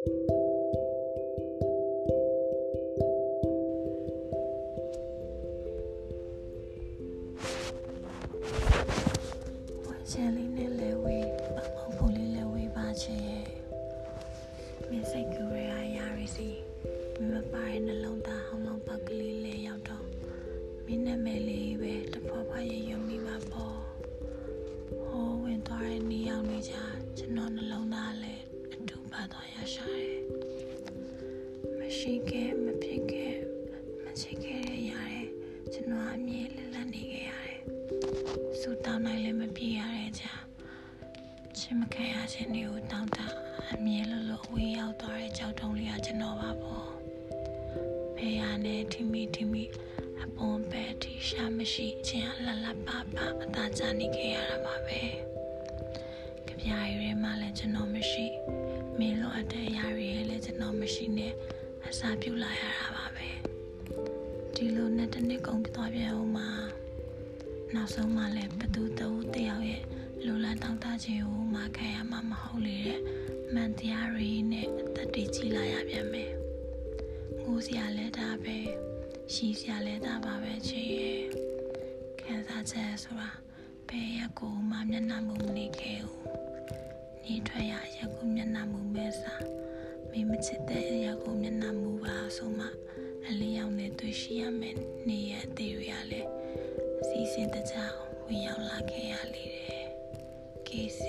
ချယ်လေးနဲ့လဲဝေးပမောက်ဖို့လေးလဲဝေးပါချင်ရဲ့မင်းစိတ်ကူရရရရစီမမပါရဲ့နှလုံးသားဟောင်းလောင်းပ ရှိခဲ့မဖြစ်ခဲ့မချစ်ခဲ့ရရတယ်ကျွန်တော်အမြဲလက်လက်နေခဲ့ရတယ်စူတောင်းနိုင်လည်းမပြေရတဲ့ကြာချင်မခံရခြင်းတွေကိုတောင်းတအမြဲလို့လို့အဝေးရောက်သွားတဲ့ကြောက်တုံးလေးကကျွန်တော်ပါပေါ့ဖေရနဲ့ထိမိထိမိအပွန်ပဲတီရှာမရှိခြင်းအလလပပအသာချနေခဲ့ရတာပါပဲကြပြားရီမှလည်းကျွန်တော်မရှိမင်းလိုအပ်တဲ့အရာတွေလည်းကျွန်တော်မရှိနဲ့ အစာပြုတ်လာရတာပါပဲဒီလိုနဲ့တစ်နှစ်ကုန်သွားပြန်အောင်မှာနောက်ဆုံးမှလည်းဘသူတဦးတယောက်ရဲ့လူလန်းတောင်းတခြင်းကိုမခံရမှာမဟုတ်လေတဲ့မှန်တရားတွေနဲ့အသက်တွေကြီးလာရပြန်မယ်ငိုစရာလည်းဒါပဲရှိစရာလည်းဒါပါပဲချေရဲ့ခံစားချက်ဆိုတာဘယ်ရက်ကိုမှမျက်နှာမူမနေခဲ့ဘူးနေထွက်ရရက်ကိုမျက်နှာမူမဲစား မိမချစ်တဲ့ရက်ကိုမျက်နှာမူပါဆိုမှအလေးရောက်နေတွေ့ရှိရမယ်နေရအသေးရလည်းစီစဉ်တကြောင်ဝင်ရောက်လာခဲ့ရလေတယ်။ KC